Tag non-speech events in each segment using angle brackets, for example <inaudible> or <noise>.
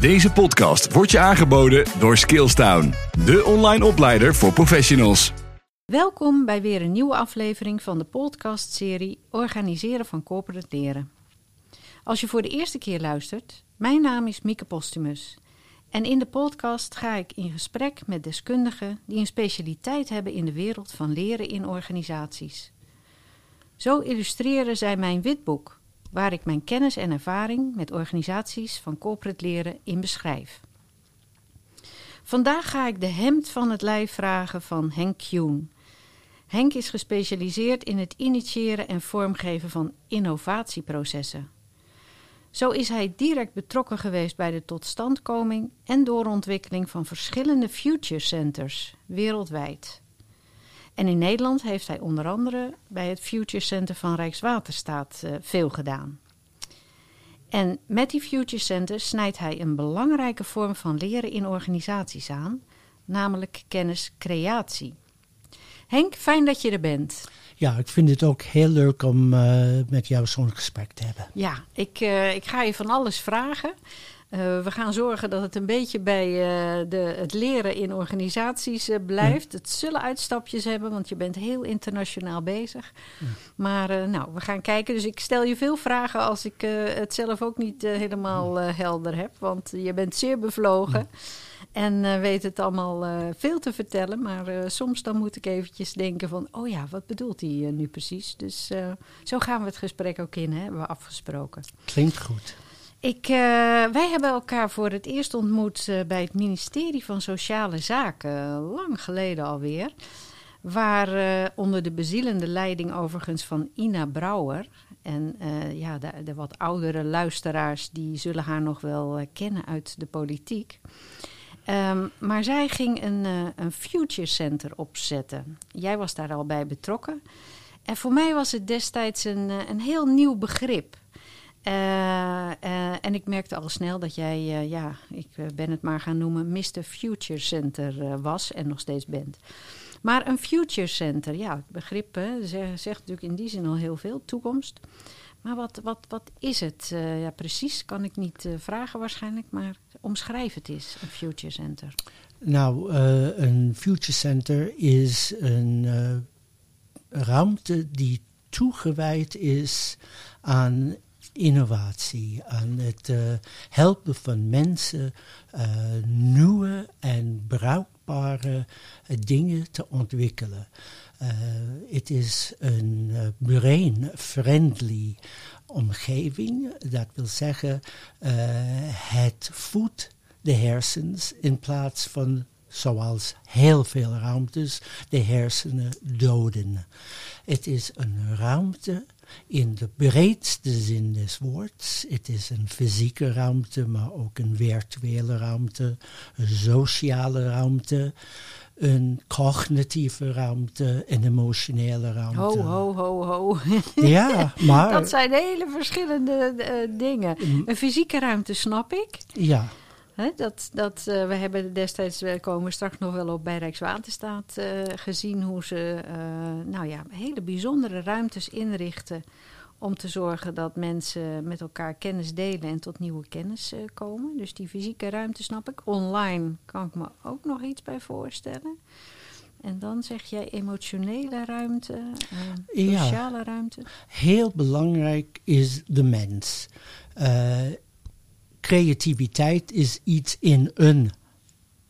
Deze podcast wordt je aangeboden door Skillstown, de online opleider voor professionals. Welkom bij weer een nieuwe aflevering van de podcastserie Organiseren van Corporate Leren. Als je voor de eerste keer luistert, mijn naam is Mieke Postumus. En in de podcast ga ik in gesprek met deskundigen die een specialiteit hebben in de wereld van leren in organisaties. Zo illustreren zij mijn witboek, waar ik mijn kennis en ervaring met organisaties van corporate leren in beschrijf. Vandaag ga ik de hemd van het lijf vragen van Henk Kuhn. Henk is gespecialiseerd in het initiëren en vormgeven van innovatieprocessen. Zo is hij direct betrokken geweest bij de totstandkoming en doorontwikkeling van verschillende future centers wereldwijd. En in Nederland heeft hij onder andere bij het Future Center van Rijkswaterstaat uh, veel gedaan. En met die Future Centers snijdt hij een belangrijke vorm van leren in organisaties aan, namelijk kenniscreatie. Henk, fijn dat je er bent. Ja, ik vind het ook heel leuk om uh, met jou zo'n gesprek te hebben. Ja, ik, uh, ik ga je van alles vragen. Uh, we gaan zorgen dat het een beetje bij uh, de, het leren in organisaties uh, blijft. Ja. Het zullen uitstapjes hebben, want je bent heel internationaal bezig. Ja. Maar nou, we gaan kijken. Dus ik stel je veel vragen als ik het zelf ook niet helemaal helder heb. Want je bent zeer bevlogen. Ja. En weet het allemaal veel te vertellen. Maar soms dan moet ik eventjes denken van... oh ja, wat bedoelt hij nu precies? Dus zo gaan we het gesprek ook in, hè, hebben we afgesproken. Klinkt goed. Ik, uh, wij hebben elkaar voor het eerst ontmoet uh, bij het ministerie van Sociale Zaken, lang geleden alweer. Waar uh, onder de bezielende leiding overigens van Ina Brouwer. En ja, de, wat oudere luisteraars die zullen haar nog wel kennen uit de politiek. Um, maar zij ging een, een Future Center opzetten. Jij was daar al bij betrokken. En voor mij was het destijds een, een heel nieuw begrip. Uh, uh, en ik merkte al snel dat jij, uh, ja, ik ben het maar gaan noemen, Mr. Future Center was en nog steeds bent. Maar een Future Center, ja, het begrip zegt natuurlijk in die zin al heel veel, toekomst. Maar wat, wat, wat is het? ja, precies kan ik niet vragen waarschijnlijk, maar omschrijf het eens, een Future Center. Nou, een Future Center is een ruimte die toegewijd is aan innovatie, aan het uh, helpen van mensen uh, nieuwe en bruikbare uh, dingen te ontwikkelen. Het is een brain-friendly omgeving. Dat wil zeggen, het voedt de hersens in plaats van zoals heel veel ruimtes de hersenen doden. Het is een ruimte in de breedste zin des woords. Het is een fysieke ruimte, maar ook een virtuele ruimte, een sociale ruimte, een cognitieve ruimte, een emotionele ruimte. Ho, ho, ho, ho. Ja, <laughs> maar... Dat zijn hele verschillende uh, dingen. Een fysieke ruimte snap ik. Ja. He, dat, dat, uh, we hebben destijds, we komen straks nog wel op bij Rijkswaterstaat, uh, gezien hoe ze uh, nou ja, hele bijzondere ruimtes inrichten om te zorgen dat mensen met elkaar kennis delen en tot nieuwe kennis komen. Dus die fysieke ruimte snap ik. Online kan ik me ook nog iets bij voorstellen. En dan zeg jij emotionele ruimte, sociale ja, ruimte. Heel belangrijk is de mens creativiteit is iets in een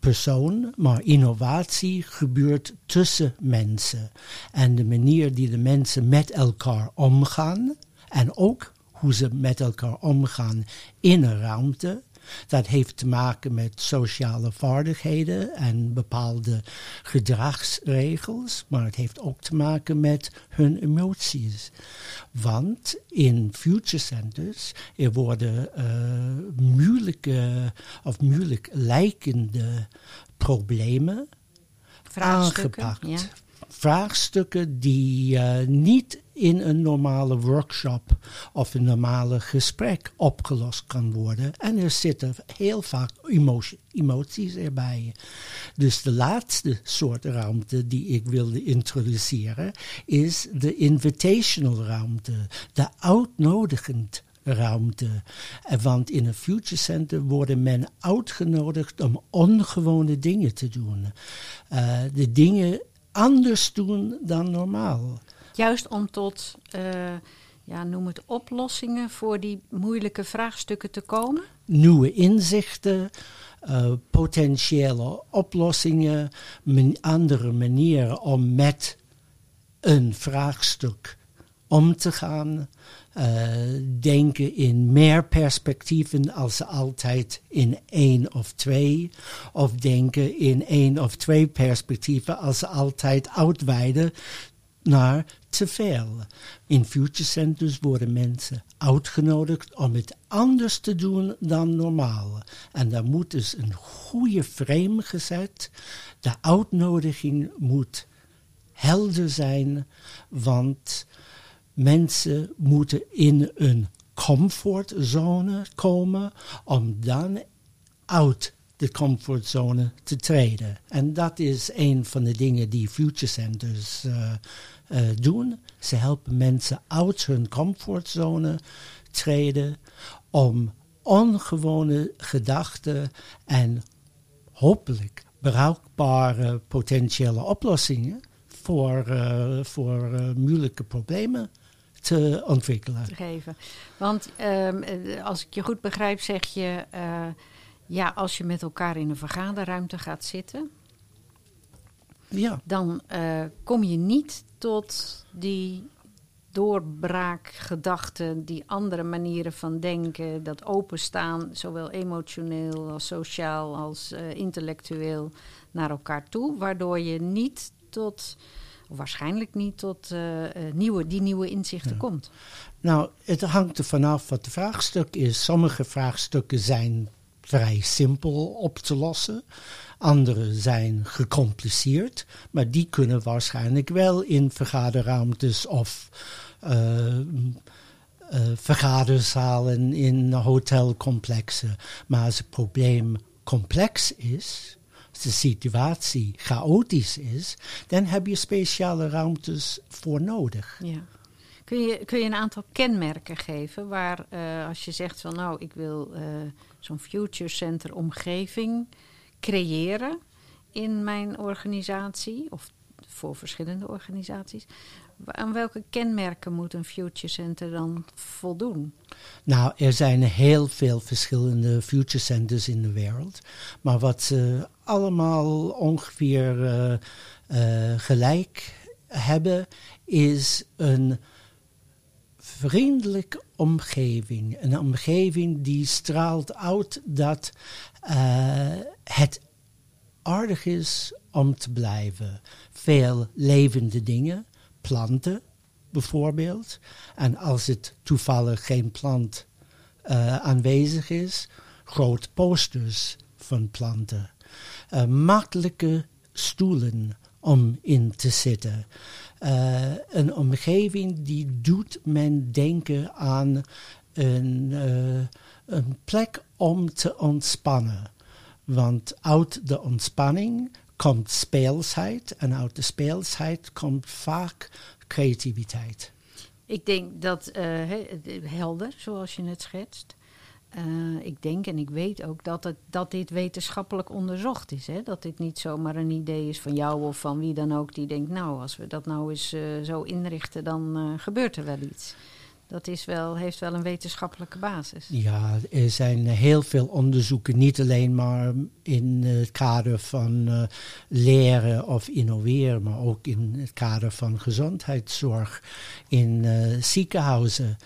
persoon, maar innovatie gebeurt tussen mensen. En de manier die de mensen met elkaar omgaan en ook hoe ze met elkaar omgaan in een ruimte, dat heeft te maken met sociale vaardigheden en bepaalde gedragsregels, maar het heeft ook te maken met hun emoties. Want in future centers er worden uh, moeilijke of moeilijk lijkende problemen aangepakt. Ja. Vraagstukken die uh, niet in een normale workshop of een normale gesprek opgelost kan worden. En er zitten heel vaak emotie, emoties erbij. Dus de laatste soort ruimte die ik wilde introduceren is de invitational ruimte, de uitnodigend ruimte. Want in een Future Center worden men uitgenodigd om ongewone dingen te doen. Uh, de dingen anders doen dan normaal. Juist om tot, uh, ja, noem het oplossingen voor die moeilijke vraagstukken te komen? Nieuwe inzichten, uh, potentiële oplossingen, andere manieren om met een vraagstuk om te gaan. Uh, denken in meer perspectieven als altijd in één of twee. Of denken in één of twee perspectieven als altijd uitweiden naar te veel. In future centers worden mensen uitgenodigd om het anders te doen dan normaal. En daar moet dus een goede frame gezet. De uitnodiging moet helder zijn, want mensen moeten in een comfortzone komen om dan uit de comfortzone te treden. En dat is een van de dingen die Future Centers uh, uh, doen. Ze helpen mensen uit hun comfortzone treden om ongewone gedachten en hopelijk bruikbare potentiële oplossingen voor, uh, voor moeilijke problemen te ontwikkelen. Te geven. Want um, als ik je goed begrijp, zeg je ja, als je met elkaar in een vergaderruimte gaat zitten, ja. dan uh, kom je niet tot die doorbraakgedachten, die andere manieren van denken, dat openstaan, zowel emotioneel als sociaal als uh, intellectueel, naar elkaar toe, waardoor je niet tot waarschijnlijk niet tot uh, nieuwe, die nieuwe inzichten ja. komt. Nou, het hangt er vanaf wat de vraagstuk is. Sommige vraagstukken zijn vrij simpel op te lossen. Andere zijn gecompliceerd, maar die kunnen waarschijnlijk wel in vergaderruimtes of uh, uh, vergaderzalen in hotelcomplexen. Maar als het probleem complex is, de situatie chaotisch is, dan heb je speciale ruimtes voor nodig. Ja. Kun je, kun je een aantal kenmerken geven waar uh, als je zegt van nou ik wil uh, zo'n future center omgeving creëren in mijn organisatie of voor verschillende organisaties. Aan welke kenmerken moet een future center dan voldoen? Nou, er zijn heel veel verschillende future centers in de wereld. Maar wat ze allemaal ongeveer uh, gelijk hebben, is een vriendelijke omgeving. Een omgeving die straalt uit dat uh, het aardig is om te blijven. Veel levende dingen, planten bijvoorbeeld. En als het toevallig geen plant uh, aanwezig is, grote posters van planten. Uh, makkelijke stoelen om in te zitten. Uh, een omgeving die doet men denken aan een, een plek om te ontspannen. Want uit de ontspanning komt speelsheid en uit de speelsheid komt vaak creativiteit. Ik denk dat uh, helder, zoals je het schetst. Uh, ik denk en ik weet ook dat, het, dat dit wetenschappelijk onderzocht is. Hè? Dat dit niet zomaar een idee is van jou of van wie dan ook die denkt... nou, als we dat nou eens uh, zo inrichten, dan gebeurt er wel iets. Dat is wel, heeft wel een wetenschappelijke basis. Ja, er zijn heel veel onderzoeken, niet alleen maar in het kader van leren of innoveren... maar ook in het kader van gezondheidszorg in ziekenhuizen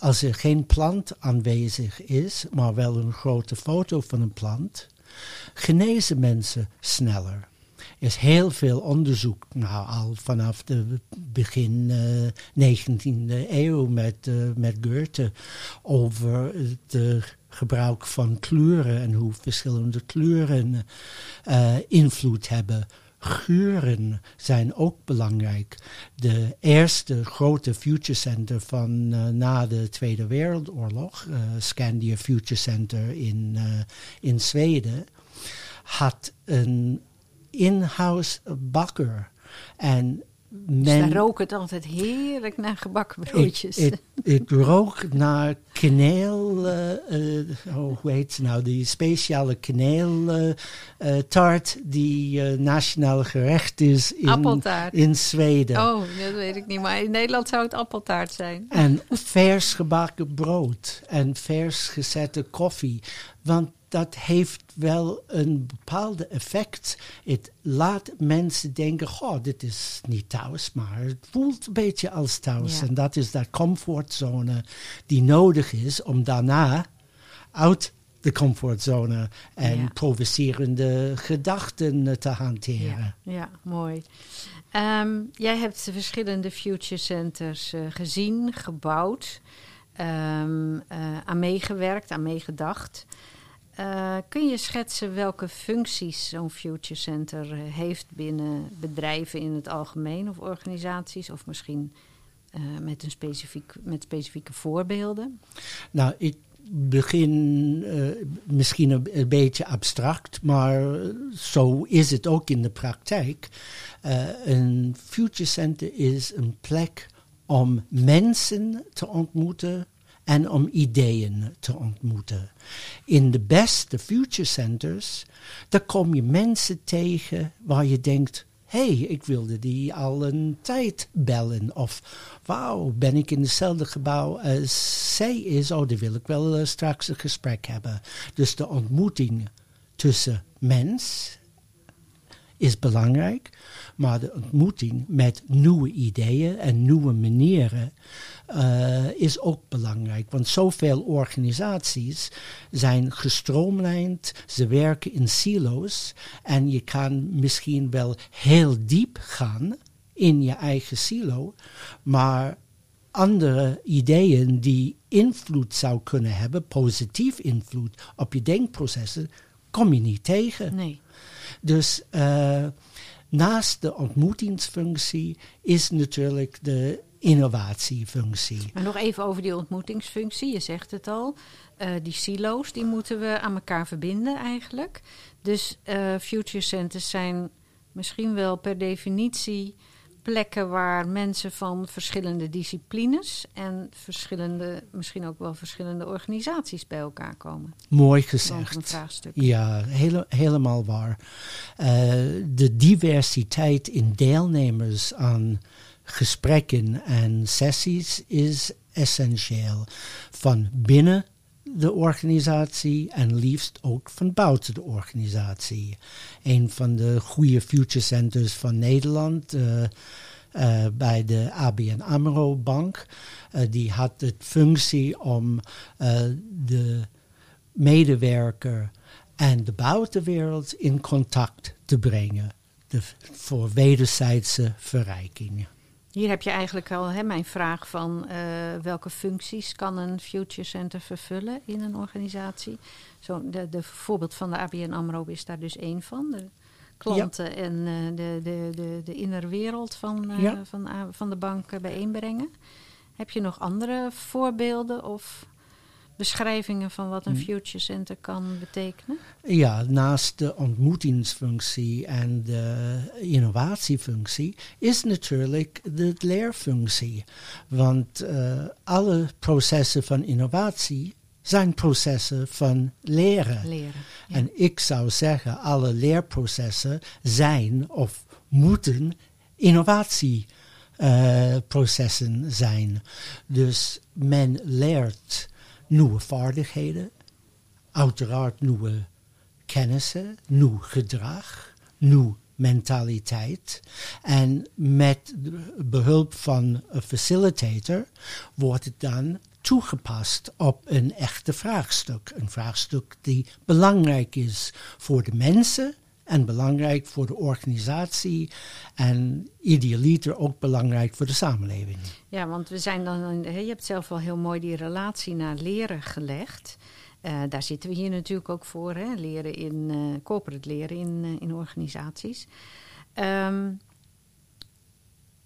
als er geen plant aanwezig is, maar wel een grote foto van een plant, genezen mensen sneller. Is heel veel onderzoek, nou al vanaf de begin uh, eh, 19e eeuw met, uh, met Goethe, over het gebruik van kleuren en hoe verschillende kleuren invloed hebben geuren zijn ook belangrijk. De eerste grote future center van na de Tweede Wereldoorlog, Scandia Future Center in, in Zweden, had een in-house bakker. En dus daar rook het altijd heerlijk naar gebakken broodjes. Ik, ik, rook naar kaneel, uh, oh, hoe heet het nou, die speciale kaneeltaart uh, die nationaal gerecht is in, in Zweden. Oh, dat weet ik niet, maar in Nederland zou het appeltaart zijn. En vers gebakken brood en vers gezette koffie. Want dat heeft wel een bepaalde effect. Het laat mensen denken, goh, dit is niet thuis, maar het voelt een beetje als thuis. En dat is dat comfortzone die nodig is om daarna uit de comfortzone en provocerende gedachten te hanteren. Ja, ja mooi. Um, jij hebt verschillende future centers uh, gezien, gebouwd, um, uh, aan meegewerkt, aan meegedacht. Uh, kun je schetsen welke functies zo'n Future Center uh, heeft binnen bedrijven in het algemeen of organisaties? Of misschien uh, met, een specifiek, met specifieke voorbeelden? Nou, ik begin misschien een, een, beetje abstract, maar zo is het ook in de praktijk. een Future Center is een plek om mensen te ontmoeten en om ideeën te ontmoeten. In de beste future centers, daar kom je mensen tegen waar je denkt, hé, hey, ik wilde die al een tijd bellen. Of, wauw, ben ik in hetzelfde gebouw als zij is? Oh, dan wil ik wel uh, straks een gesprek hebben. Dus de ontmoeting tussen mens is belangrijk, maar de ontmoeting met nieuwe ideeën en nieuwe manieren uh, is ook belangrijk. Want zoveel organisaties zijn gestroomlijnd, ze werken in silo's en je kan misschien wel heel diep gaan in je eigen silo, maar andere ideeën die invloed zou kunnen hebben, positief invloed op je denkprocessen, kom je niet tegen. Nee. Dus uh, naast de ontmoetingsfunctie is natuurlijk de innovatiefunctie. Maar nog even over die ontmoetingsfunctie. Je zegt het al. Uh, die silo's die moeten we aan elkaar verbinden eigenlijk. Dus uh, future centers zijn misschien wel per definitie plekken waar mensen van verschillende disciplines en verschillende, misschien ook wel verschillende organisaties bij elkaar komen. Mooi gezegd. Een vraagstuk. Ja, hele, helemaal waar. Uh, de diversiteit in deelnemers aan gesprekken en sessies is essentieel. Van binnen de organisatie en liefst ook van buiten de organisatie. Een van de goede future centers van Nederland. Uh, uh, bij de ABN AMRO Bank. Uh, die had de functie om de medewerker en de buitenwereld in contact te brengen. De, voor wederzijdse verrijking. Hier heb je eigenlijk al hè, mijn vraag van uh, welke functies kan een Future Center vervullen in een organisatie. Zo, de, de voorbeeld van de ABN AMRO is daar dus één van. De klanten en uh, de, de, de, de innere wereld van, uh, ja. van, van de bank bijeenbrengen. Heb je nog andere voorbeelden of beschrijvingen van wat een hm. Future Center kan betekenen? Ja, naast de ontmoetingsfunctie en de innovatiefunctie is natuurlijk de leerfunctie. Want uh, alle processen van innovatie zijn processen van leren. leren ja. En ik zou zeggen, alle leerprocessen zijn of moeten innovatieprocessen uh, zijn. Dus men leert nieuwe vaardigheden, uiteraard nieuwe kennissen, nieuw gedrag, nieuw mentaliteit. En met behulp van een facilitator wordt het dan toegepast op een echte vraagstuk. Een vraagstuk die belangrijk is voor de mensen en belangrijk voor de organisatie en idealiter ook belangrijk voor de samenleving. Ja, want we zijn dan, je hebt zelf wel heel mooi die relatie naar leren gelegd. Uh, daar zitten we hier natuurlijk ook voor, hè? leren in uh, corporate leren in, uh, in organisaties. Um,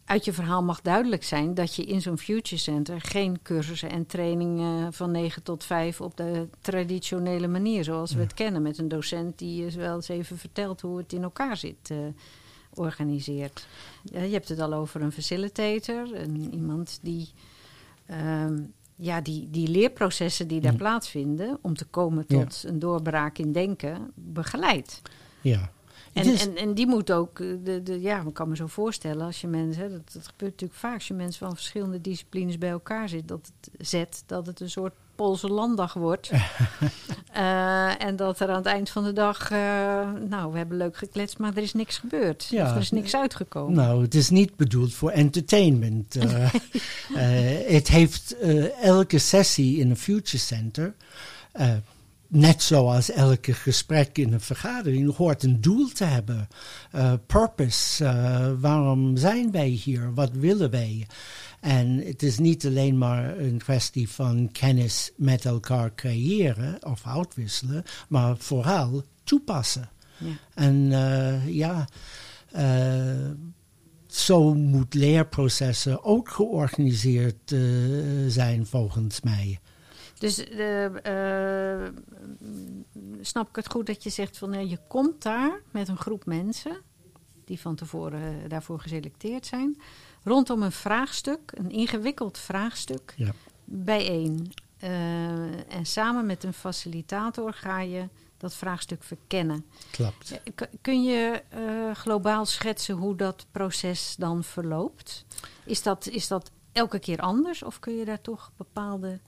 uit je verhaal mag duidelijk zijn dat je in zo'n Future Center geen cursussen en trainingen van 9 tot 5 op de traditionele manier zoals we het kennen met een docent die je wel eens even vertelt hoe het in elkaar zit uh, organiseert. je hebt het al over een facilitator, een, iemand die, ehm, ja, die die leerprocessen die daar plaatsvinden om te komen tot een doorbraak in denken begeleidt. Ja. En, en, en die moet ook, eh, de, de, ja, ik kan me zo voorstellen als je mensen, dat, dat gebeurt natuurlijk vaak als je mensen van verschillende disciplines bij elkaar zit, dat het zet, dat het een soort Poolse landdag wordt. <laughs> Eh, en dat er aan het eind van de dag, eh, nou, we hebben leuk gekletst, maar er is niks gebeurd. Ja. Of er is niks uitgekomen. Nou, het is niet bedoeld voor entertainment. <laughs> Het heeft elke sessie in een Future Center, net zoals elke gesprek in een vergadering, hoort een doel te hebben. Eh, purpose. eh, waarom zijn wij hier? Wat willen wij? En het is niet alleen maar een kwestie van kennis met elkaar creëren of uitwisselen, maar vooral toepassen. Ja. En eh, ja, zo moet leerprocessen ook georganiseerd zijn volgens mij. Dus eh, eh, snap ik het goed dat je zegt van je komt daar met een groep mensen die van tevoren eh, daarvoor geselecteerd zijn, rondom een vraagstuk, een ingewikkeld vraagstuk, Ja. bijeen. En samen met een facilitator ga je dat vraagstuk verkennen. Klopt. Kun je globaal schetsen hoe dat proces dan verloopt? Is dat, is dat elke keer anders of kun je daar toch bepaalde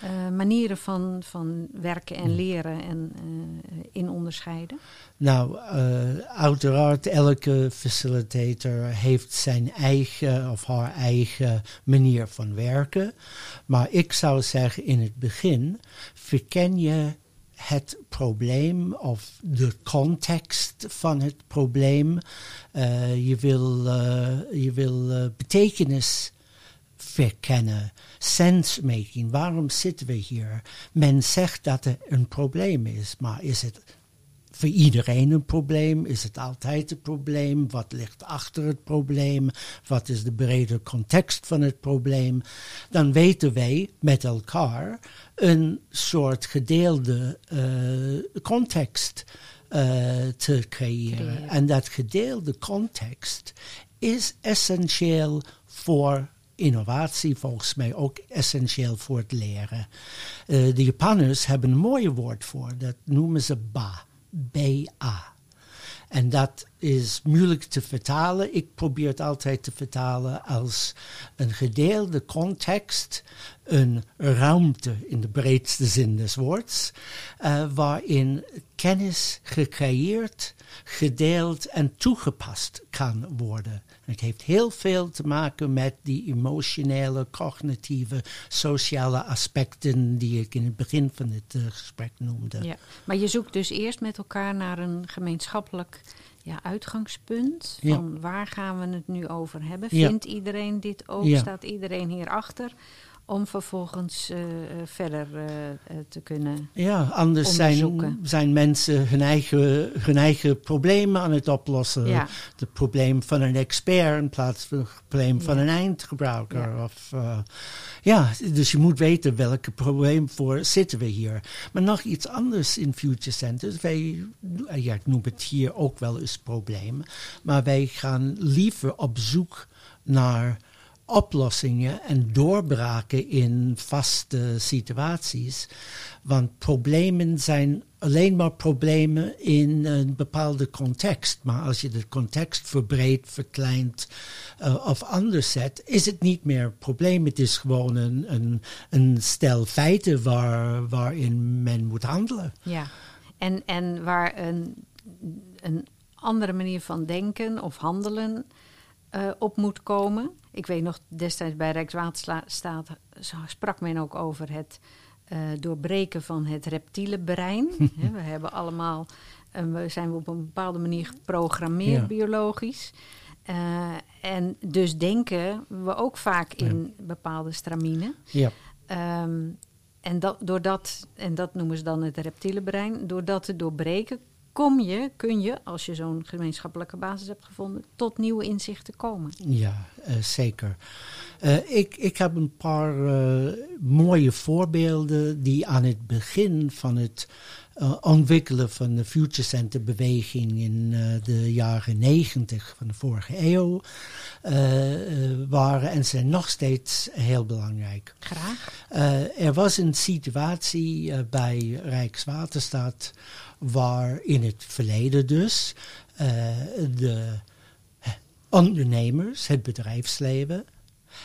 eh, manieren van, van werken en leren en, eh, in onderscheiden? Nou, eh, uiteraard, elke facilitator heeft zijn eigen of haar eigen manier van werken. Maar ik zou zeggen, in het begin verken je het probleem of de context van het probleem. Je wil, eh, je wil betekenis verkennen, sense making. Waarom zitten we hier? Men zegt dat er een probleem is, maar is het voor iedereen een probleem? Is het altijd een probleem? Wat ligt achter het probleem? Wat is de brede context van het probleem? Dan weten wij met elkaar een soort gedeelde eh, context eh, te creëren. Creëren. En dat gedeelde context is essentieel voor innovatie, volgens mij ook essentieel voor het leren. Eh, de Japanners hebben een mooi woord voor, dat noemen ze ba. B-A. En dat is moeilijk te vertalen. Ik probeer het altijd te vertalen als een gedeelde context, een ruimte in de breedste zin des woords, eh, waarin kennis gecreëerd, gedeeld en toegepast kan worden. Het heeft heel veel te maken met die emotionele, cognitieve, sociale aspecten die ik in het begin van het eh, gesprek noemde. Ja. Maar je zoekt dus eerst met elkaar naar een gemeenschappelijk ja, uitgangspunt. Ja. Van waar gaan we het nu over hebben? Ja. Vindt iedereen dit ook? Staat iedereen hierachter? Om vervolgens eh, eh, verder eh, te kunnen. Ja, anders zijn, zijn mensen hun eigen, hun eigen problemen aan het oplossen. Ja. Het probleem van een expert in plaats van het probleem van Ja. een eindgebruiker. Ja. Of, ja, dus je moet weten welke probleem voor zitten we hier. Maar nog iets anders in Future Centers. Wij, ja, ik noem het hier ook wel eens probleem. Maar wij gaan liever op zoek naar oplossingen en doorbraken in vaste situaties. Want problemen zijn alleen maar problemen in een bepaalde context. Maar als je de context verbreedt, verkleint eh, of anders zet, is het niet meer een probleem. Het is gewoon een, een, stel feiten waar, waarin men moet handelen. Ja. En, en waar een, een andere manier van denken of handelen eh, op moet komen. Ik weet nog, destijds bij Rijkswaterstaat sprak men ook over het eh, doorbreken van het reptiele brein. <laughs> We hebben allemaal, eh, we zijn we op een bepaalde manier geprogrammeerd Ja. biologisch. Eh, en dus denken we ook vaak in bepaalde straminen. Ja. Ehm, en dat, doordat, en dat noemen ze dan het reptiele brein, door dat te doorbreken, kom je, kun je, als je zo'n gemeenschappelijke basis hebt gevonden, tot nieuwe inzichten komen. Ja, eh, zeker. Uh, ik, ik heb een paar uh, mooie voorbeelden die aan het begin van het uh, ontwikkelen van de Future Center beweging in de jaren negentig van de vorige eeuw waren en zijn nog steeds heel belangrijk. Graag. er was een situatie bij Rijkswaterstaat waar in het verleden dus de ondernemers, het bedrijfsleven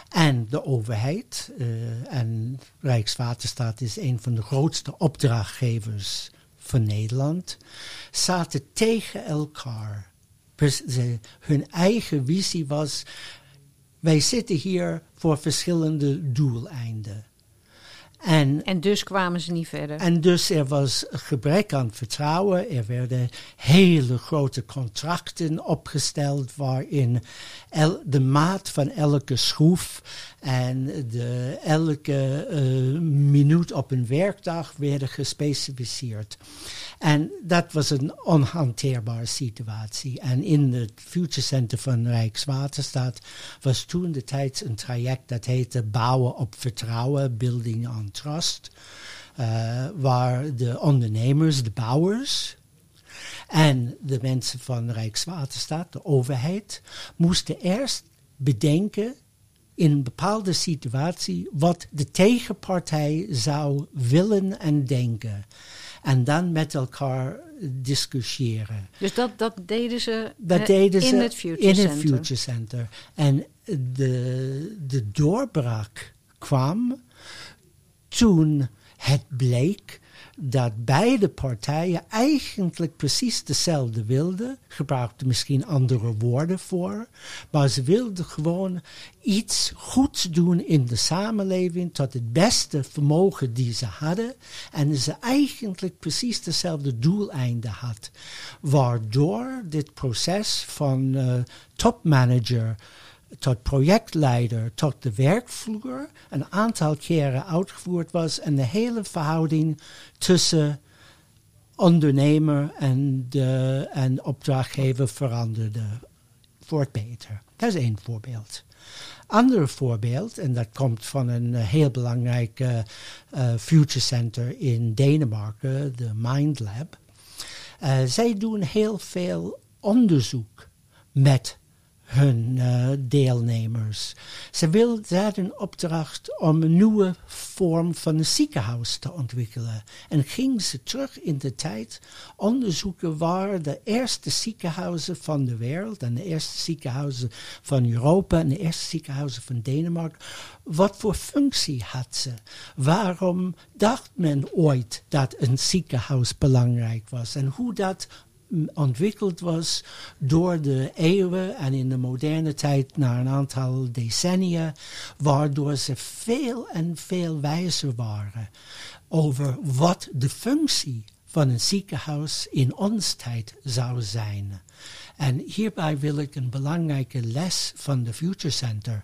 en de overheid. Uh, en Rijkswaterstaat is een van de grootste opdrachtgevers van Nederland. Zaten tegen elkaar. hun eigen visie was: wij zitten hier voor verschillende doeleinden. En, en dus kwamen ze niet verder. En dus er was gebrek aan vertrouwen. Er werden hele grote contracten opgesteld waarin el, de maat van elke schroef en de, elke uh, minuut op een werkdag werden gespecificeerd. En dat was een onhanteerbare situatie. En in het Future Center van Rijkswaterstaat was toen de tijd een traject dat heette Bouwen op Vertrouwen, Building on Trust. Uh, waar de ondernemers, de bouwers, en de mensen van Rijkswaterstaat, de overheid, moesten eerst bedenken in een bepaalde situatie wat de tegenpartij zou willen en denken. En dan met elkaar discussiëren. Dus dat, dat deden ze, dat deden in, ze het Future in Center. het Future Center. En de, de doorbraak kwam toen het bleek dat beide partijen eigenlijk precies dezelfde wilden. Gebruikten misschien andere woorden voor. Maar ze wilden gewoon iets goeds doen in de samenleving tot het beste vermogen die ze hadden. En ze eigenlijk precies dezelfde doeleinden had. Waardoor dit proces van uh, topmanager tot projectleider, tot de werkvloer een aantal keren uitgevoerd was en de hele verhouding tussen ondernemer en, de, en opdrachtgever veranderde voor het beter. Dat is één voorbeeld. Ander voorbeeld, en dat komt van een heel belangrijk uh, future center in Denemarken, de Mind Lab. Uh, zij doen heel veel onderzoek met hun uh, deelnemers. Ze wilden een opdracht om een nieuwe vorm van een ziekenhuis te ontwikkelen. En gingen ze terug in de tijd onderzoeken waar de eerste ziekenhuizen van de wereld en de eerste ziekenhuizen van Europa en de eerste ziekenhuizen van Denemarken, wat voor functie had ze? Waarom dacht men ooit dat een ziekenhuis belangrijk was? En hoe dat ontwikkeld was door de eeuwen en in de moderne tijd na een aantal decennia, waardoor ze veel en veel wijzer waren over wat de functie van een ziekenhuis in ons tijd zou zijn. En hierbij wil ik een belangrijke les van de Future Center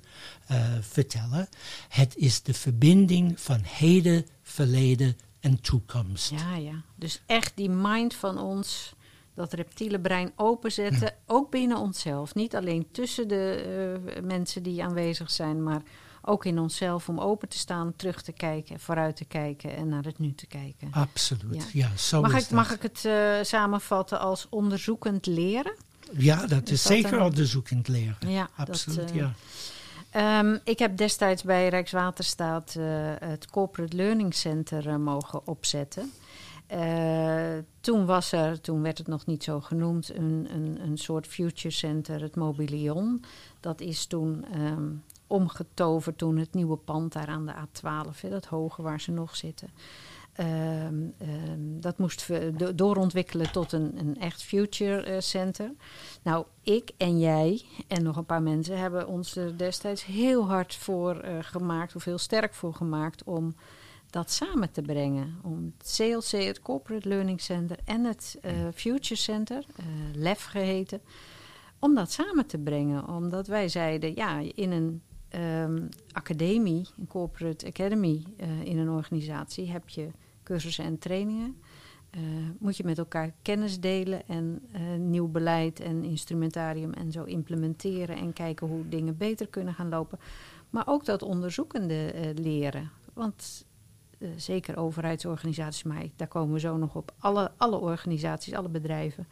uh, vertellen. Het is de verbinding van heden, verleden en toekomst. Ja, ja. Dus echt die mind van ons dat reptiele brein openzetten, ook binnen onszelf. Niet alleen tussen de uh, mensen die aanwezig zijn, maar ook in onszelf om open te staan, terug te kijken, vooruit te kijken en naar het nu te kijken. Absoluut, ja, ja zo mag is ik, Mag ik het uh, samenvatten als onderzoekend leren? Ja, dat is, is dat zeker onderzoekend leren. Ja, absoluut, dat, uh, ja. Um, ik heb destijds bij Rijkswaterstaat het Corporate Learning Center mogen opzetten. Uh, toen was er, toen werd het nog niet zo genoemd, een, een, een soort future center, het Mobilion. Dat is toen um, omgetoverd, toen het nieuwe pand daar aan de A12, hè, dat hoge waar ze nog zitten. Um, dat moest do doorontwikkelen tot een, een echt future uh, center. Nou, ik en jij en nog een paar mensen hebben ons er destijds heel hard voor uh, gemaakt, of heel sterk voor gemaakt om dat samen te brengen. Om het CLC, het Corporate Learning Center en het uh, Future Center, uh, LEF geheten, om dat samen te brengen. Omdat wij zeiden, ja, in een um, academie, een corporate academy uh, in een organisatie, heb je cursussen en trainingen. moet je met elkaar kennis delen en nieuw beleid en instrumentarium en zo implementeren en kijken hoe dingen beter kunnen gaan lopen. Maar ook dat onderzoekende eh, leren. Want eh, zeker overheidsorganisaties, maar daar komen we zo nog op. Alle, alle organisaties, alle bedrijven,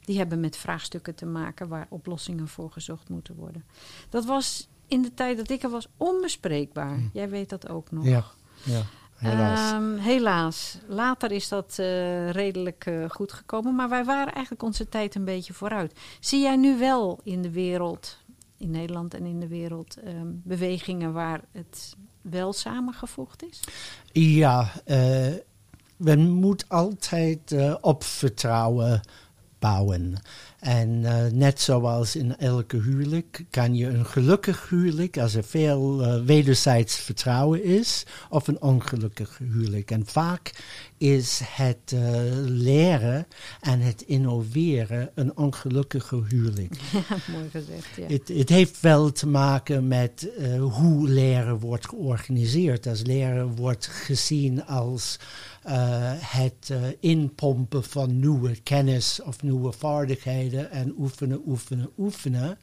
die hebben met vraagstukken te maken waar oplossingen voor gezocht moeten worden. Dat was in de tijd dat ik er was onbespreekbaar. Jij weet dat ook nog. Ja, ja helaas. Ehm, helaas. Later is dat eh, redelijk eh, goed gekomen. Maar wij waren eigenlijk onze tijd een beetje vooruit. Zie jij nu wel in de wereld, in Nederland en in de wereld, ehm, bewegingen waar het wel samengevoegd is? Ja, uh, men moet altijd op vertrouwen bouwen. En uh, net zoals in elke huwelijk kan je een gelukkig huwelijk, als er veel wederzijds vertrouwen is, of een ongelukkig huwelijk. En vaak is het uh, leren en het innoveren een ongelukkige huwelijk. <laughs> Ja, mooi gezegd. Ja. Het, het heeft wel te maken met hoe leren wordt georganiseerd. Als leren wordt gezien als uh, het inpompen van nieuwe kennis of nieuwe vaardigheden en oefenen, oefenen, oefenen.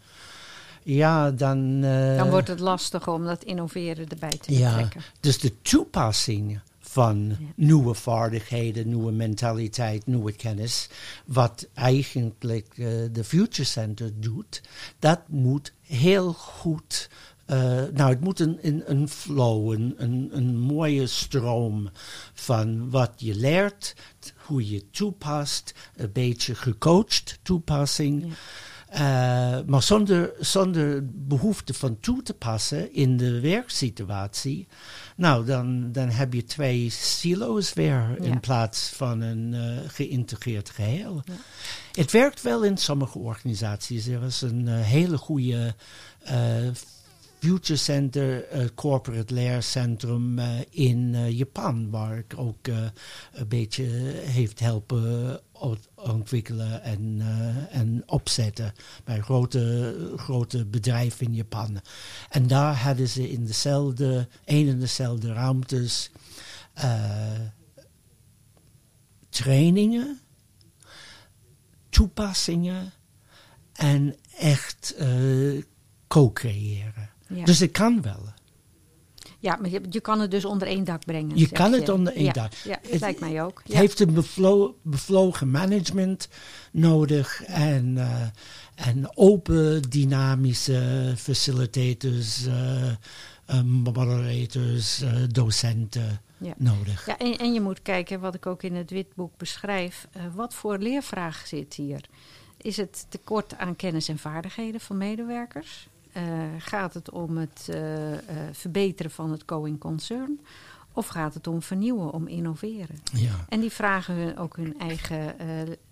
Ja, dan. Uh, dan wordt het lastiger om dat innoveren erbij te ja, betrekken. Dus de toepassing van nieuwe vaardigheden, nieuwe mentaliteit, nieuwe kennis, wat eigenlijk de Future Center doet, dat moet heel goed uh, nou, het moet een, een, flow, een, een, een, mooie stroom van wat je leert, hoe je toepast, een beetje gecoacht toepassing. Uh, maar zonder, zonder behoefte van toe te passen in de werksituatie. Nou, dan, dan heb je twee silo's weer ja. in plaats van een uh, geïntegreerd geheel. Ja. Het werkt wel in sommige organisaties. Er is een uh, hele goede Future Center uh, Corporate Leercentrum uh, in uh, Japan, waar ik ook een beetje heeft helpen ontwikkelen en, en opzetten bij grote, grote bedrijven in Japan. En daar hadden ze in dezelfde, een en dezelfde ruimtes trainingen, toepassingen en echt co-creëren. Ja. Dus het kan wel. Ja, maar je, je, kan het dus onder één dak brengen. Je kan het onder één ja, dak. Ja, het, lijkt mij ook. Het heeft een bevlo bevlogen management nodig en, uh, en open, dynamische facilitators, uh, uh, moderators, docenten nodig. Ja, en, en, je moet kijken, wat ik ook in het witboek beschrijf, wat voor leervraag zit hier. Is het tekort aan kennis en vaardigheden van medewerkers? Uh, gaat het om het uh, uh, verbeteren van het going concern? Of gaat het om vernieuwen, om innoveren? Ja. En die vragen hun ook hun eigen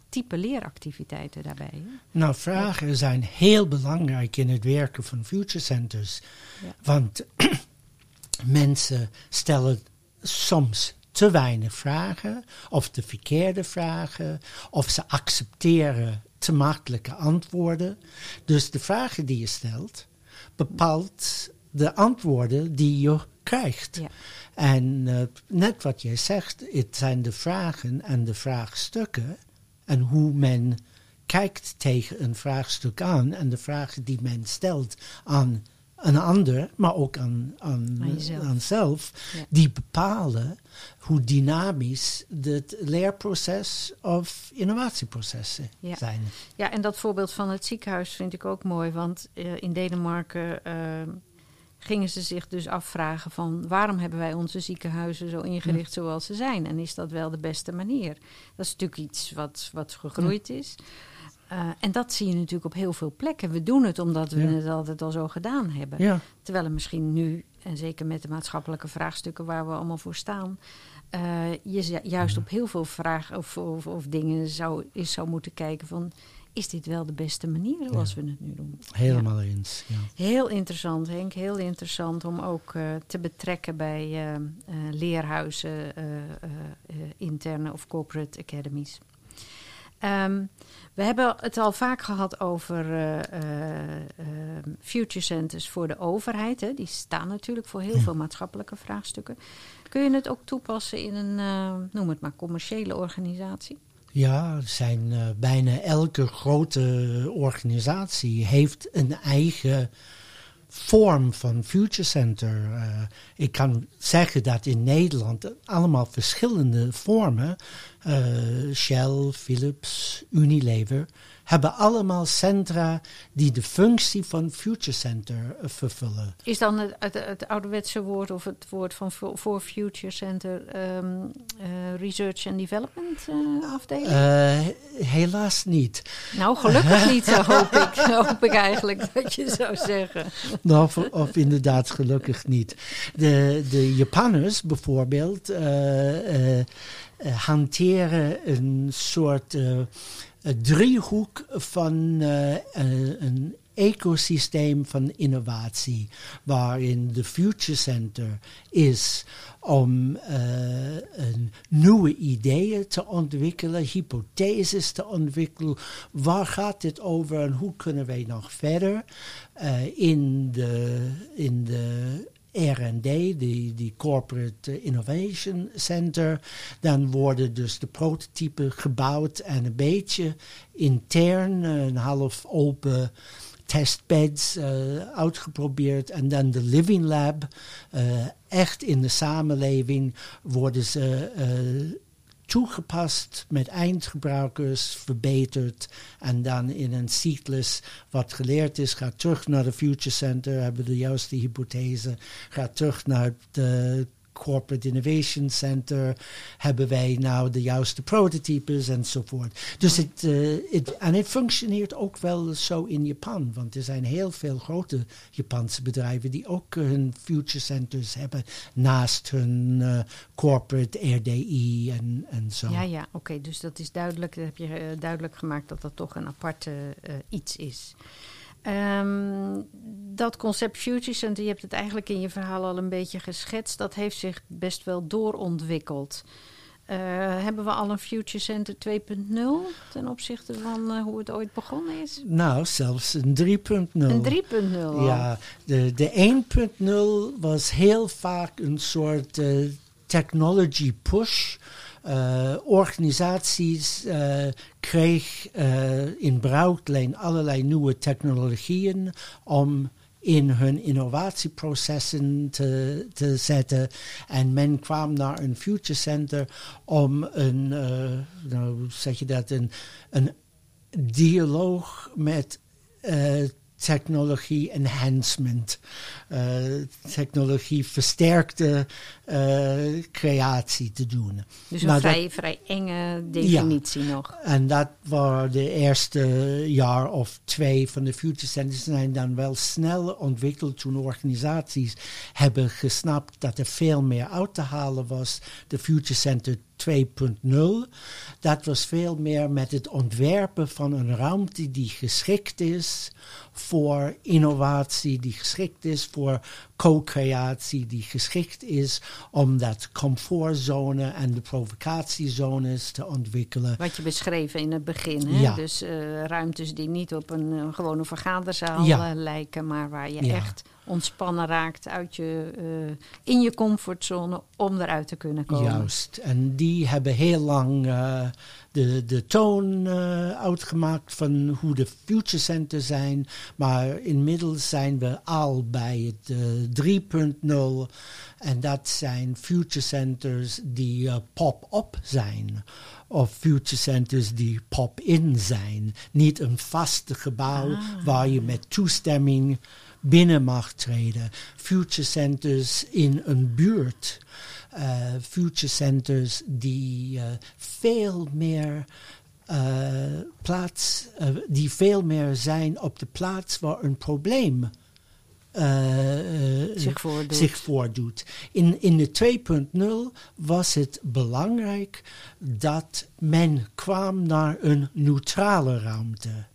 type leeractiviteiten daarbij. Hè? Nou, vragen zijn heel belangrijk in het werken van future centers. Ja. Want <clears throat> mensen stellen soms te weinig vragen, of de verkeerde vragen, of ze accepteren te makkelijke antwoorden. Dus de vragen die je stelt, bepaalt de antwoorden die je krijgt. Ja. En uh, net wat jij zegt, het zijn de vragen en de vraagstukken en hoe men kijkt tegen een vraagstuk aan en de vragen die men stelt aan een ander, maar ook aan, aan, aan, aan zelf, Ja. die bepalen hoe dynamisch het leerproces of innovatieprocessen Ja. zijn. Ja, en dat voorbeeld van het ziekenhuis vind ik ook mooi. Want eh, in Denemarken eh, gingen ze zich dus afvragen van... waarom hebben wij onze ziekenhuizen zo ingericht zoals ze zijn? En is dat wel de beste manier? Dat is natuurlijk iets wat, wat gegroeid is. Uh, en dat zie je natuurlijk op heel veel plekken. We doen het omdat we Ja. het altijd al zo gedaan hebben. Ja, Terwijl er misschien nu, en zeker met de maatschappelijke vraagstukken waar we allemaal voor staan, eh, je ju- juist op heel veel vragen of, of, of dingen zou, is zou moeten kijken van, is dit wel de beste manier zoals we het nu doen? helemaal eens. Ja. Heel interessant, Henk. Heel interessant om ook eh, te betrekken bij eh, eh, leerhuizen, eh, eh, eh, interne of corporate academies. Ehm, we hebben het al vaak gehad over eh, future centers voor de overheid. Hè. Die staan natuurlijk voor heel Ja. veel maatschappelijke vraagstukken. Kun je het ook toepassen in een, eh, noem het maar, commerciële organisatie? Ja, er zijn bijna elke grote organisatie heeft een eigen vorm van Future Center. Uh, ik kan zeggen dat in Nederland allemaal verschillende vormen, uh, Shell, Philips, Unilever, hebben allemaal centra die de functie van Future Center uh, vervullen. Is dan het, het, het, ouderwetse woord of het woord van voor Future Center um, uh, Research and Development afdeling? helaas niet. Nou, gelukkig niet, <laughs> hoop ik. hoop ik eigenlijk dat je zou zeggen. Nou, of, of inderdaad gelukkig niet. De, de Japanners bijvoorbeeld hanteren een soort het driehoek van uh, een ecosysteem van innovatie, waarin de Future Center is om een nieuwe ideeën te ontwikkelen, hypotheses te ontwikkelen. Waar gaat dit over en hoe kunnen wij nog verder in de, in de R&D, die, die Corporate Innovation Center. Dan worden dus de prototypen gebouwd en een beetje intern, een half open testbeds uh, uitgeprobeerd. En dan de Living Lab. Echt in de samenleving worden ze uh, toegepast met eindgebruikers, verbeterd. En dan in een cyclus wat geleerd is, gaat terug naar de Future Center, hebben de juiste hypothese, gaat terug naar de Corporate Innovation Center hebben wij nou de juiste prototypes enzovoort. Dus het, uh, het, en het functioneert ook wel zo in Japan, want er zijn heel veel grote Japanse bedrijven die ook hun future centers hebben naast hun uh, corporate RDI en, en zo. Ja, ja, oké, dus dat is duidelijk, dat heb je uh, duidelijk gemaakt dat dat toch een aparte iets is. Um, dat concept Future Center, je hebt het eigenlijk in je verhaal al een beetje geschetst, dat heeft zich best wel doorontwikkeld. Uh, hebben we al een Future Center 2.0 ten opzichte van uh, hoe het ooit begonnen is? Nou, zelfs een 3.0. Een 3.0 Ja, de, de 1.0 was heel vaak een soort uh, technology push uh, organisaties uh, kreeg uh, in bruikleen allerlei nieuwe technologieën om in hun innovatieprocessen te, te zetten. En men kwam naar een Future Center om een, nou, zeg je dat, een, een dialoog met technologie enhancement, uh, technologie versterkte uh, creatie te doen. Dus een nou, vrij, dat, vrij enge definitie ja, nog. En dat waren de eerste jaar of twee van de Future Centers zijn dan wel snel ontwikkeld toen organisaties hebben gesnapt dat er veel meer uit te halen was. De Future Center 2.0. Dat was veel meer met het ontwerpen van een ruimte die geschikt is voor innovatie, die geschikt is voor co-creatie, die geschikt is om dat comfortzone en de provocatiezones te ontwikkelen. Wat je beschreef in het begin, hè? Ja. dus uh, ruimtes die niet op een uh, gewone vergaderzaal ja. uh, lijken, maar waar je echt ontspannen raakt uit je, uh, in je comfortzone om eruit te kunnen komen. Juist, en die hebben heel lang uh, de, de toon uh, uitgemaakt van hoe de future centers zijn. Maar inmiddels zijn we al bij het 3.0 en dat zijn future centers die pop-up zijn of future centers die pop-in zijn. Niet een vaste gebouw ah. waar je met toestemming binnen mag treden. Future centers in een buurt. Uh, future centers die uh, veel meer uh, plaats, die veel meer zijn op de plaats waar een probleem zich voordoet. Zich voordoet. In, in de 2.0 was het belangrijk dat men kwam naar een neutrale ruimte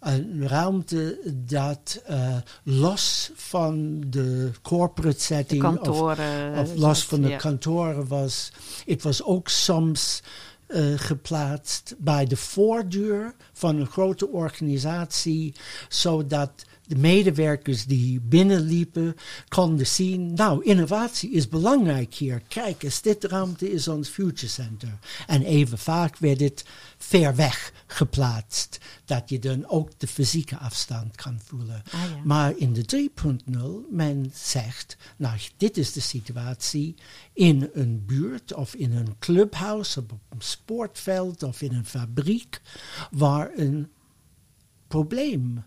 een ruimte dat uh, los van de corporate setting de kantoren, of, of los van de ja. kantoren was. Het was ook soms uh, geplaatst bij de voordeur van een grote organisatie, zodat de medewerkers die binnenliepen konden zien, nou, innovatie is belangrijk hier. Kijk eens, dit ruimte is ons Future Center. En even vaak werd het ver weg geplaatst, dat je dan ook de fysieke afstand kan voelen. Ah, ja. Maar in de 3.0, men zegt, nou, dit is de situatie in een buurt of in een clubhouse, op een sportveld of in een fabriek, waar een probleem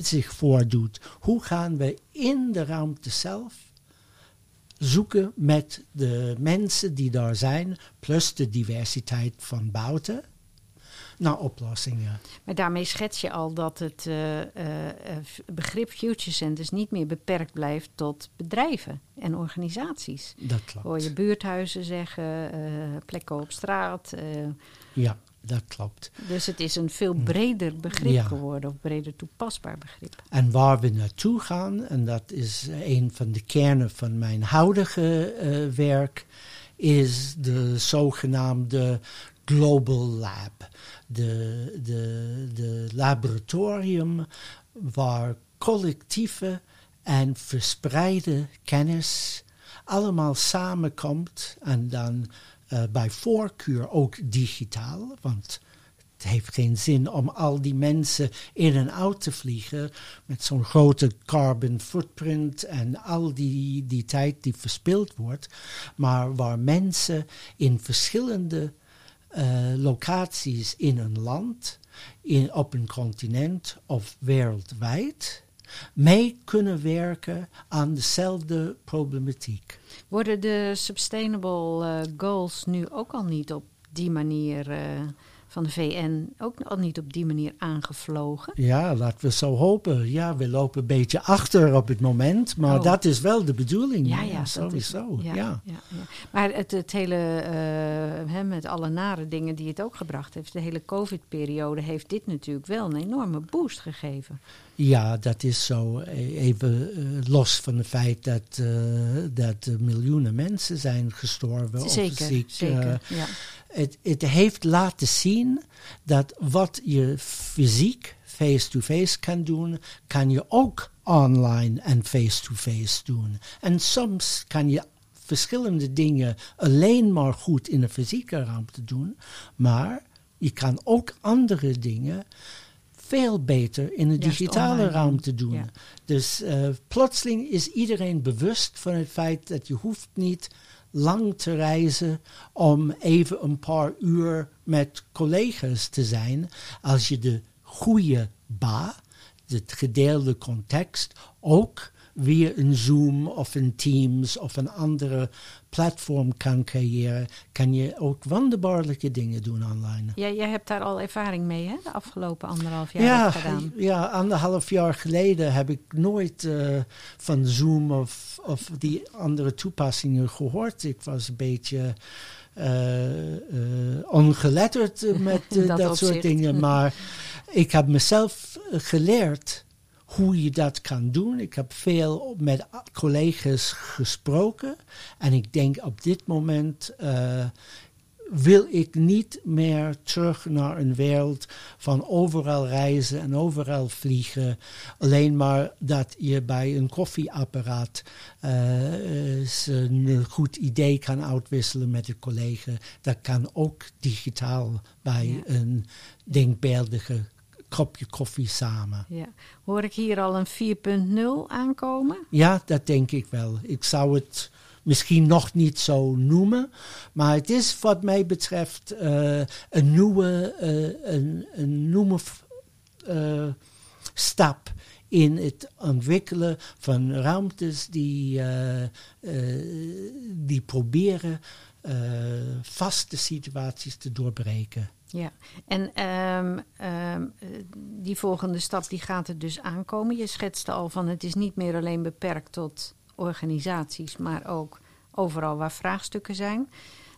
zich voordoet. Hoe gaan we in de ruimte zelf zoeken met de mensen die daar zijn, plus de diversiteit van buiten, naar oplossingen. Maar daarmee schets je al dat het uh, uh, begrip Future Centers niet meer beperkt blijft tot bedrijven en organisaties. Dat klopt. Hoor je buurthuizen zeggen, uh, plekken op straat. ja, dat klopt. Dus het is een veel breder begrip ja. geworden, of breder toepasbaar begrip. En waar we naartoe gaan, en dat is een van de kernen van mijn huidige werk, is de zogenaamde Global Lab. De, de, de laboratorium waar collectieve en verspreide kennis allemaal samenkomt en dan uh, bij voorkeur ook digitaal, want het heeft geen zin om al die mensen in en uit te vliegen met zo'n grote carbon footprint en al die, die tijd die verspild wordt, maar waar mensen in verschillende uh, locaties in een land, in, op een continent of wereldwijd mee kunnen werken aan dezelfde problematiek. Worden de sustainable uh, goals nu ook al niet op die manier uh, van de VN ook al niet op die manier aangevlogen? Ja, laten we zo hopen. Ja, we lopen een beetje achter op het moment, maar oh. dat is wel de bedoeling. Ja, ja, sowieso. Is, ja, ja. ja, Maar het, het hele, uh, hè, met alle nare dingen die het ook gebracht heeft, de hele COVID-periode heeft dit natuurlijk wel een enorme boost gegeven. Ja, dat is zo. Even uh, los van het feit dat, uh, dat miljoenen mensen zijn gestorven zeker, of ziek. Zeker, ja. Het, het heeft laten zien dat wat je fysiek face-to-face kan doen, kan je ook online en face-to-face doen. En soms kan je verschillende dingen alleen maar goed in de fysieke ruimte doen, maar je kan ook andere dingen veel beter in de digitale ruimte doen. Dus uh, plotseling is iedereen bewust van het feit dat je hoeft niet lang te reizen om even een paar uur met collega's te zijn. Als je de goede ba, het gedeelde context, ook via een Zoom of een Teams of een andere platform kan creëren, kan je ook wonderbaarlijke dingen doen online. Ja, jij hebt daar al ervaring mee, hè? De afgelopen anderhalf jaar ja, gedaan. Ja, anderhalf jaar geleden heb ik nooit uh, van Zoom of, of die andere toepassingen gehoord. Ik was een beetje uh, uh, ongeletterd <laughs> met dat, dat soort dingen, maar <laughs> ik heb mezelf geleerd hoe je dat kan doen. Ik heb veel met collega's gesproken. En ik denk op dit moment uh, wil ik niet meer terug naar een wereld van overal reizen en overal vliegen. Alleen maar dat je bij een koffieapparaat uh, een goed idee kan uitwisselen met een collega. Dat kan ook digitaal bij ja. een denkbeeldige kopje koffie samen. Ja. Hoor ik hier al een 4.0 aankomen? Ja, dat denk ik wel. Ik zou het misschien nog niet zo noemen, maar het is wat mij betreft uh, een nieuwe, uh, een, een nieuwe uh, stap in het ontwikkelen van ruimtes die, die proberen vaste situaties te doorbreken. Ja, en um, um, die volgende stap die gaat er dus aankomen. Je schetste al van het is niet meer alleen beperkt tot organisaties, maar ook overal waar vraagstukken zijn.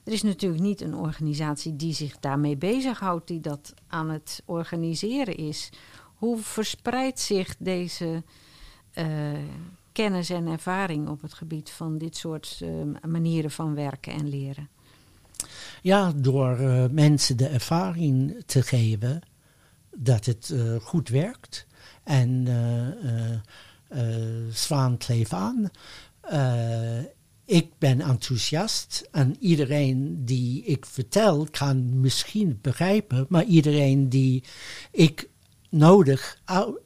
Er is natuurlijk niet een organisatie die zich daarmee bezighoudt, die dat aan het organiseren is. Hoe verspreidt zich deze uh, kennis en ervaring op het gebied van dit soort uh, manieren van werken en leren? Ja, door uh, mensen de ervaring te geven dat het uh, goed werkt. en uh, Zwaan kleef aan. ik ben enthousiast en iedereen die ik vertel kan misschien begrijpen, maar iedereen die ik nodig,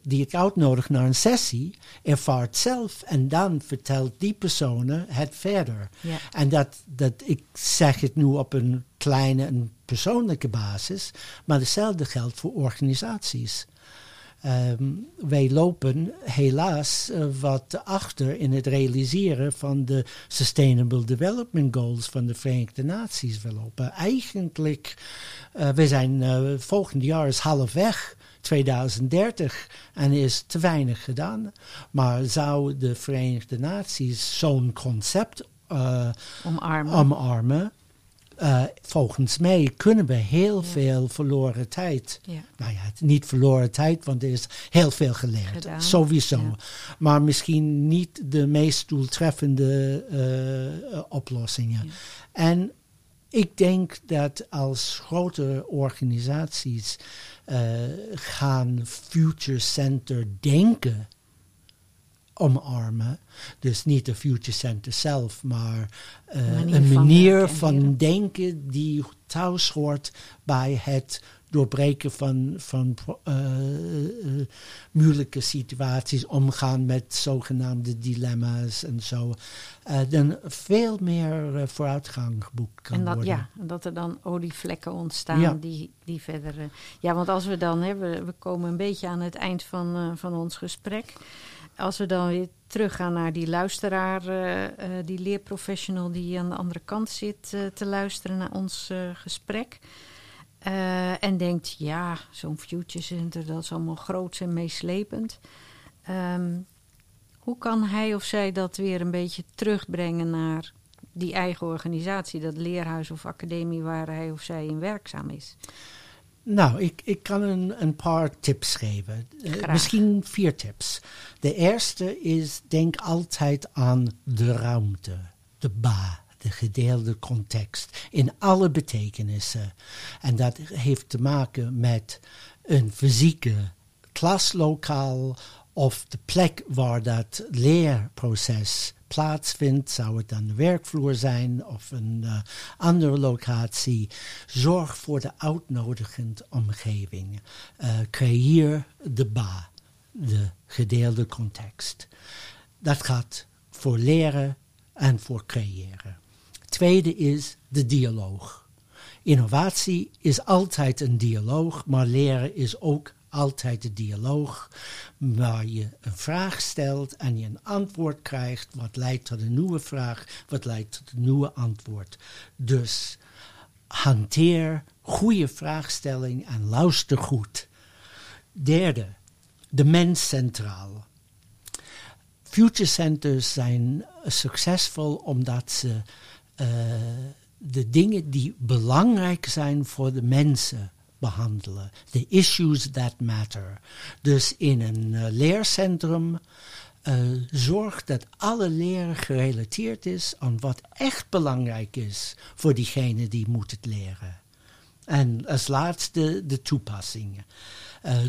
die ik uitnodig naar een sessie, ervaart zelf en dan vertelt die personen het verder. Ja. En dat, dat, ik zeg het nu op een kleine en persoonlijke basis, maar hetzelfde geldt voor organisaties. Ehm, wij lopen helaas uh, wat achter in het realiseren van de Sustainable Development Goals van de Verenigde Naties. We lopen eigenlijk, uh, we zijn uh, volgend jaar is halfweg 2030 en is te weinig gedaan. Maar zou de Verenigde Naties zo'n concept omarmen? omarmen uh, volgens mij kunnen we heel veel verloren tijd. Ja. Nou ja, niet verloren tijd, want er is heel veel geleerd. Gedaan. Sowieso. Ja. Maar misschien niet de meest doeltreffende uh, oplossingen. En ik denk dat als grote organisaties gaan Future Center denken omarmen. Dus niet de Future Center zelf, maar uh, manier een van manier van, ja. denken die thuis hoort bij het doorbreken van, van uh, uh, moeilijke situaties, omgaan met zogenaamde dilemma's en zo. dan veel meer vooruitgang geboekt kan en dat, worden. Ja, en dat er dan olievlekken ontstaan Ja. die, die verder... ja, want als we dan... Hè, we, we komen een beetje aan het eind van, van ons gesprek als we dan weer teruggaan naar die luisteraar, uh, uh, die leerprofessional die aan de andere kant zit uh, te luisteren naar ons gesprek. En denkt, ja, zo'n future center, dat is allemaal groot en meeslepend. Um, hoe kan hij of zij dat weer een beetje terugbrengen naar die eigen organisatie, dat leerhuis of academie waar hij of zij in werkzaam is? Nou, ik, ik kan een, een paar tips geven. Uh, misschien vier tips. De eerste is, denk altijd aan de ruimte, de ba, de gedeelde context, in alle betekenissen. En dat heeft te maken met een fysieke klaslokaal of de plek waar dat leerproces plaatsvindt, zou het dan de werkvloer zijn of een uh, andere locatie. Zorg voor de uitnodigende omgeving. Uh, creëer de ba, de gedeelde context. Dat gaat voor leren en voor creëren. Tweede is de dialoog. Innovatie is altijd een dialoog, maar leren is ook altijd de dialoog, waar je een vraag stelt en je een antwoord krijgt, wat leidt tot een nieuwe vraag, wat leidt tot een nieuwe antwoord. Dus hanteer goede vraagstelling en luister goed. Derde, de mens centraal. Future centers zijn succesvol omdat ze de dingen die belangrijk zijn voor de mensen behandelen. The issues that matter. Dus in een uh, leercentrum uh, zorg dat alle leren gerelateerd is aan wat echt belangrijk is voor diegene die moet het leren. En als laatste de toepassing,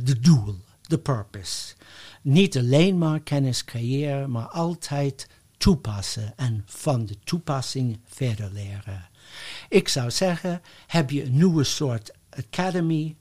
de doel, de purpose. Niet alleen maar kennis creëren, maar altijd toepassen en van de toepassing verder leren. Ik zou zeggen, heb je een nieuwe soort Academy.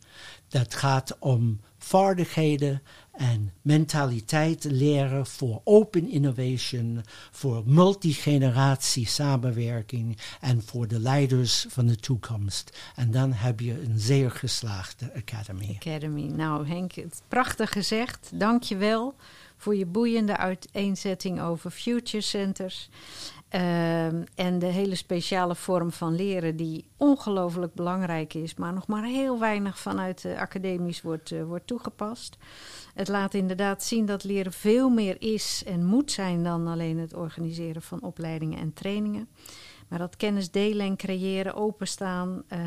Dat gaat om vaardigheden en mentaliteit leren voor open innovation, voor multigeneratie samenwerking en voor de leiders van de toekomst. En dan heb je een zeer geslaagde Academy. Academy. Nou Henk, prachtig gezegd. Dank je wel voor je boeiende uiteenzetting over future centers. Uh, en de hele speciale vorm van leren die ongelooflijk belangrijk is, maar nog maar heel weinig vanuit de academisch wordt, uh, wordt toegepast. Het laat inderdaad zien dat leren veel meer is en moet zijn dan alleen het organiseren van opleidingen en trainingen. Maar dat kennis delen en creëren, openstaan uh,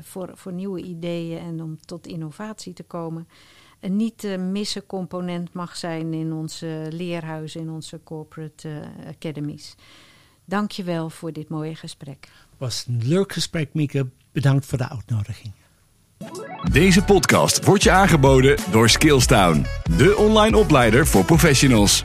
voor, voor nieuwe ideeën en om tot innovatie te komen een niet te missen component mag zijn in onze leerhuizen, in onze corporate uh, academies. Dank je wel voor dit mooie gesprek. Het was een leuk gesprek, Mieke. Bedankt voor de uitnodiging. Deze podcast wordt je aangeboden door Skillstown, de online opleider voor professionals.